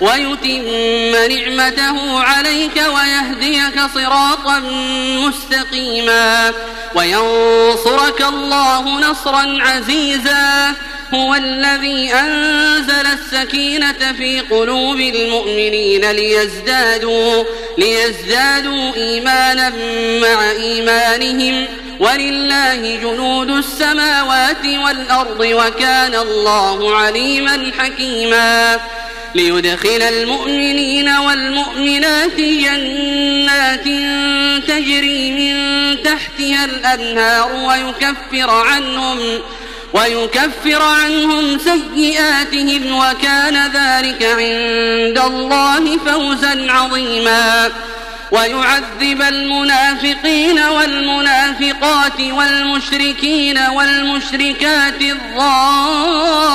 ويتم نعمته عليك ويهديك صراطا مستقيما وينصرك الله نصرا عزيزا هو الذي أنزل السكينة في قلوب المؤمنين ليزدادوا, ليزدادوا إيمانا مع إيمانهم ولله جنود السماوات والأرض وكان الله عليما حكيما ليدخل المؤمنين والمؤمنات جنات تجري من تحتها الأنهار ويكفر عنهم ويكفر عنهم سيئاتهم وكان ذلك عند الله فوزا عظيما. ويعذب المنافقين والمنافقات والمشركين والمشركات الظانين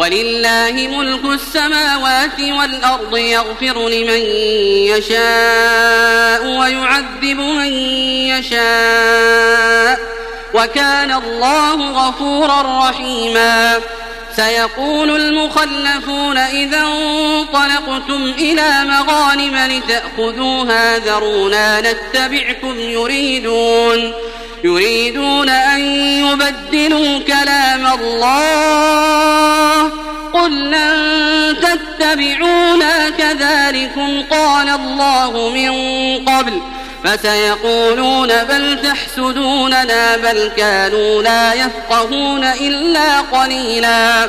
ولله ملك السماوات والأرض يغفر لمن يشاء ويعذب من يشاء وكان الله غفورا رحيما سيقول المخلفون إذا انطلقتم إلى مغانم لتأخذوها ذرونا نتبعكم يريدون يريدون أن يبدلوا كلام الله. قل لن تتبعونا كذلكم قال الله من قبل. فسيقولون بل تحسدوننا بل كانوا لا يفقهون إلا قليلا.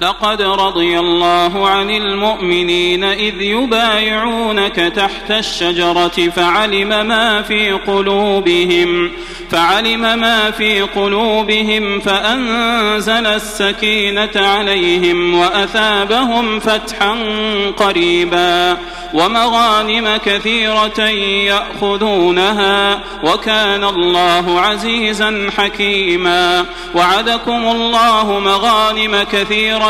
لقد رضي الله عن المؤمنين إذ يبايعونك تحت الشجرة فعلم ما في قلوبهم فعلم ما في قلوبهم فأنزل السكينة عليهم وأثابهم فتحا قريبا ومغانم كثيرة يأخذونها وكان الله عزيزا حكيما. وعدكم الله مغانم كثيرة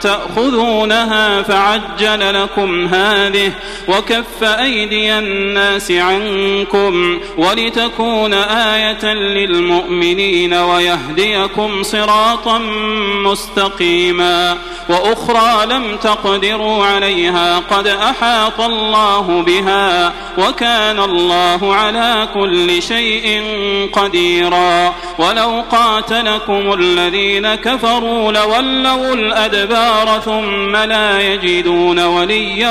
تأخذونها فعجل لكم هذه وكف أيدي الناس عنكم ولتكون آية للمؤمنين ويهديكم صراطا مستقيما وأخرى لم تقدروا عليها قد أحاط الله بها وكان الله على كل شيء قديرا ولو قاتلكم الذين كفروا لولوا الأدبار ثم لا يجدون وليا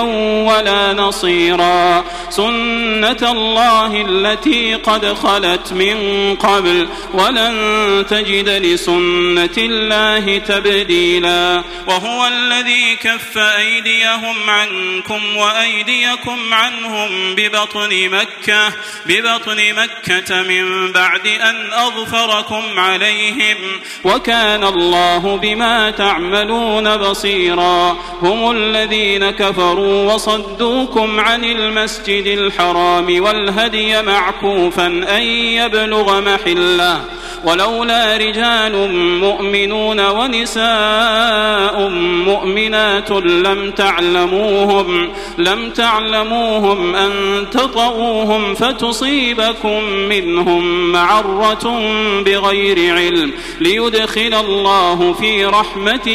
ولا نصيرا. سنة الله التي قد خلت من قبل ولن تجد لسنة الله تبديلا. وهو الذي كف أيديهم عنكم وأيديكم عنهم ببطن مكة ببطن مكة من بعد أن أظفركم عليهم. وكان الله بما تعملون بصيرا. هم الذين كفروا وصدوكم عن المسجد الحرام والهدي معكوفا أن يبلغ محلة. ولولا رجال مؤمنون ونساء مؤمنات لم تعلموهم لم تعلموهم أن تطؤوهم فتصيبكم منهم معرة بغير علم. ليدخل الله في رحمته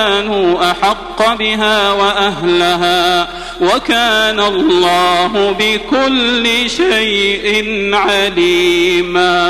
وكانوا أحق بها وأهلها وكان الله بكل شيء عليما.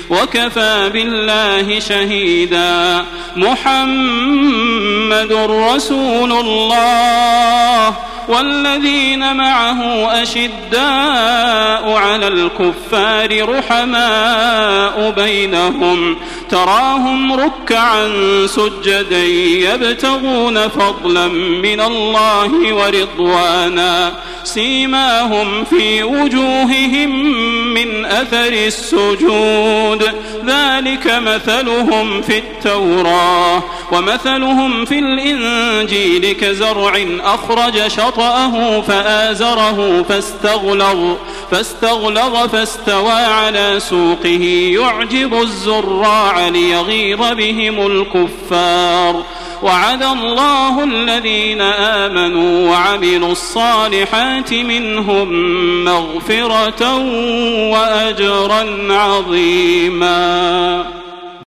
وكفى بالله شهيدا. محمد رسول الله. والذين معه أشداء على الكفار رحماء بينهم. تراهم ركعا سجدا يبتغون فضلا من الله ورضوانا. سيماهم في وجوههم من أثر السجود. ذلك مثلهم في التوراة ومثلهم في الإنجيل كزرع أخرج شطأه فآزره فاستغلظ فاستغلظ فاستوى على سوقه. يعجب الزراع ليغيظ بهم الكفار. وعد الله الذين آمنوا وعملوا الصالحات منهم مغفرة وأجرا عظيما.